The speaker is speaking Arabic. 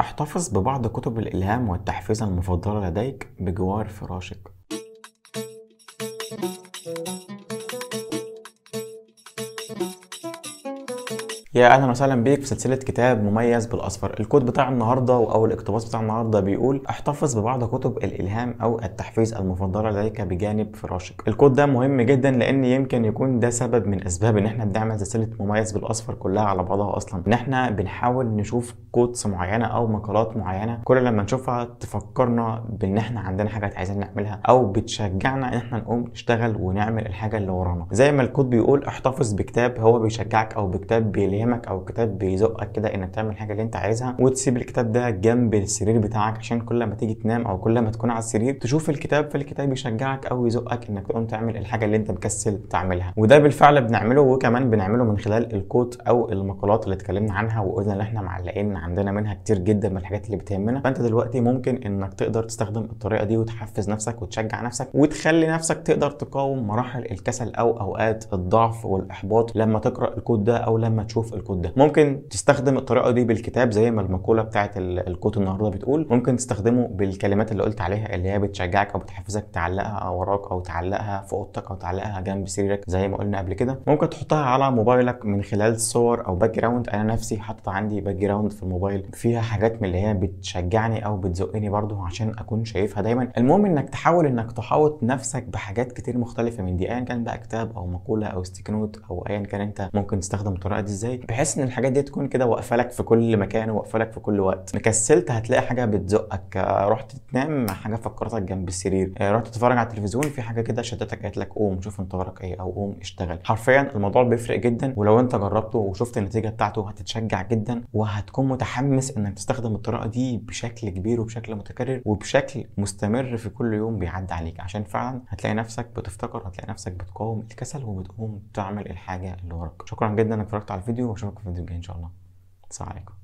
أحتفظ ببعض كتب الإلهام والتحفيز المفضلة لديك بجوار فراشك. يا أهلا وسهلا بيك في سلسلة كتاب مميز بالأصفر. ال quote بتاع النهارده أو الاقتباس بتاع النهارده بيقول احتفظ ببعض كتب الإلهام أو التحفيز المفضلة لديك بجانب فراشك. ال quote ده مهم جدا لأن يمكن يكون ده سبب من أسباب إن إحنا بنعمل سلسلة مميز بالأصفر كلها على بعضها أصلا. إن إحنا بنحاول نشوف quotes معينة أو مقالات معينة كل لما نشوفها تفكرنا بإن إحنا عندنا حاجات عايزين نعملها أو بتشجعنا إن إحنا نقوم نشتغل ونعمل الحاجة اللي ورانا. زي ما ال quote بيقول احتفظ بكتاب هو بيشجعك أو بكتاب بيلهمك. بيلهمك أو كتاب بيزقك كده إنك تعمل الحاجة اللي أنت عايزها وتسيب الكتاب ده جنب السرير بتاعك عشان كل ما تيجي تنام أو كل ما تكون على السرير تشوف الكتاب فالكتاب يشجعك أو يزقك إنك تقوم تعمل الحاجة اللي أنت مكسل تعملها. وده بالفعل بنعمله وكمان بنعمله من خلال ال quote أو المقالات اللي اتكلمنا عنها وقلنا إن إحنا معلقين عندنا منها كتير جدا من الحاجات اللي بتهمنا. فأنت دلوقتي ممكن إنك تقدر تستخدم الطريقة دي وتحفز نفسك وتشجع نفسك وتخلي نفسك تقدر تقاوم مراحل الكسل أو أوقات الضعف والإحباط لما تقرأ ال quote ده أو لما تشوف ال quote ده. ممكن تستخدم الطريقة دي بالكتاب زي ما المقولة بتاعت ال quote النهارده بتقول. ممكن تستخدمه بالكلمات اللي قلت عليها اللي هي بتشجعك أو بتحفزك تعلقها وراك أو تعلقها في أوضتك أو تعلقها جنب سريرك زي ما قلنا قبل كده. ممكن تحطها على موبايلك من خلال صور أو background أنا نفسي حاطط عندي باك جراوند في الموبايل. فيها حاجات من اللي هي بتشجعني أو بتزقني برضو عشان أكون شايفها دايما. المهم إنك تحاول إنك تحاوط نفسك بحاجات كتير مختلفة من دي ايا كان بقى كتاب أو مقولة أو sticky note أو ايا كان أنت ممكن تستخدم الطريقة دي إزاي. بحيث إن الحاجات دي تكون كده واقفة لك في كل مكان واقفه لك في كل وقت. مكسلت هتلاقي حاجة بتزقك. رحت تنام حاجة فكرتك جنب السرير. رحت تتفرج على التلفزيون في حاجة كده شدتك قالت لك قوم شوف انت وراك إيه أو قوم اشتغل. حرفيا الموضوع بيفرق جدا ولو أنت جربته وشفت النتيجة بتاعته هتتشجع جدا وهتكون متحمس إنك تستخدم الطريقة دي بشكل كبير وبشكل متكرر وبشكل مستمر في كل يوم بيعدي عليك. عشان فعلا هتلاقي نفسك بتفتكر هتلاقي نفسك بتقاوم الكسل وبتقوم تعمل الحاجة اللي وراك. شكرا جدا إنك اتفرجت على الفيديو. واشوفك في الفيديو الجاي إن شاء الله. السلام عليكم.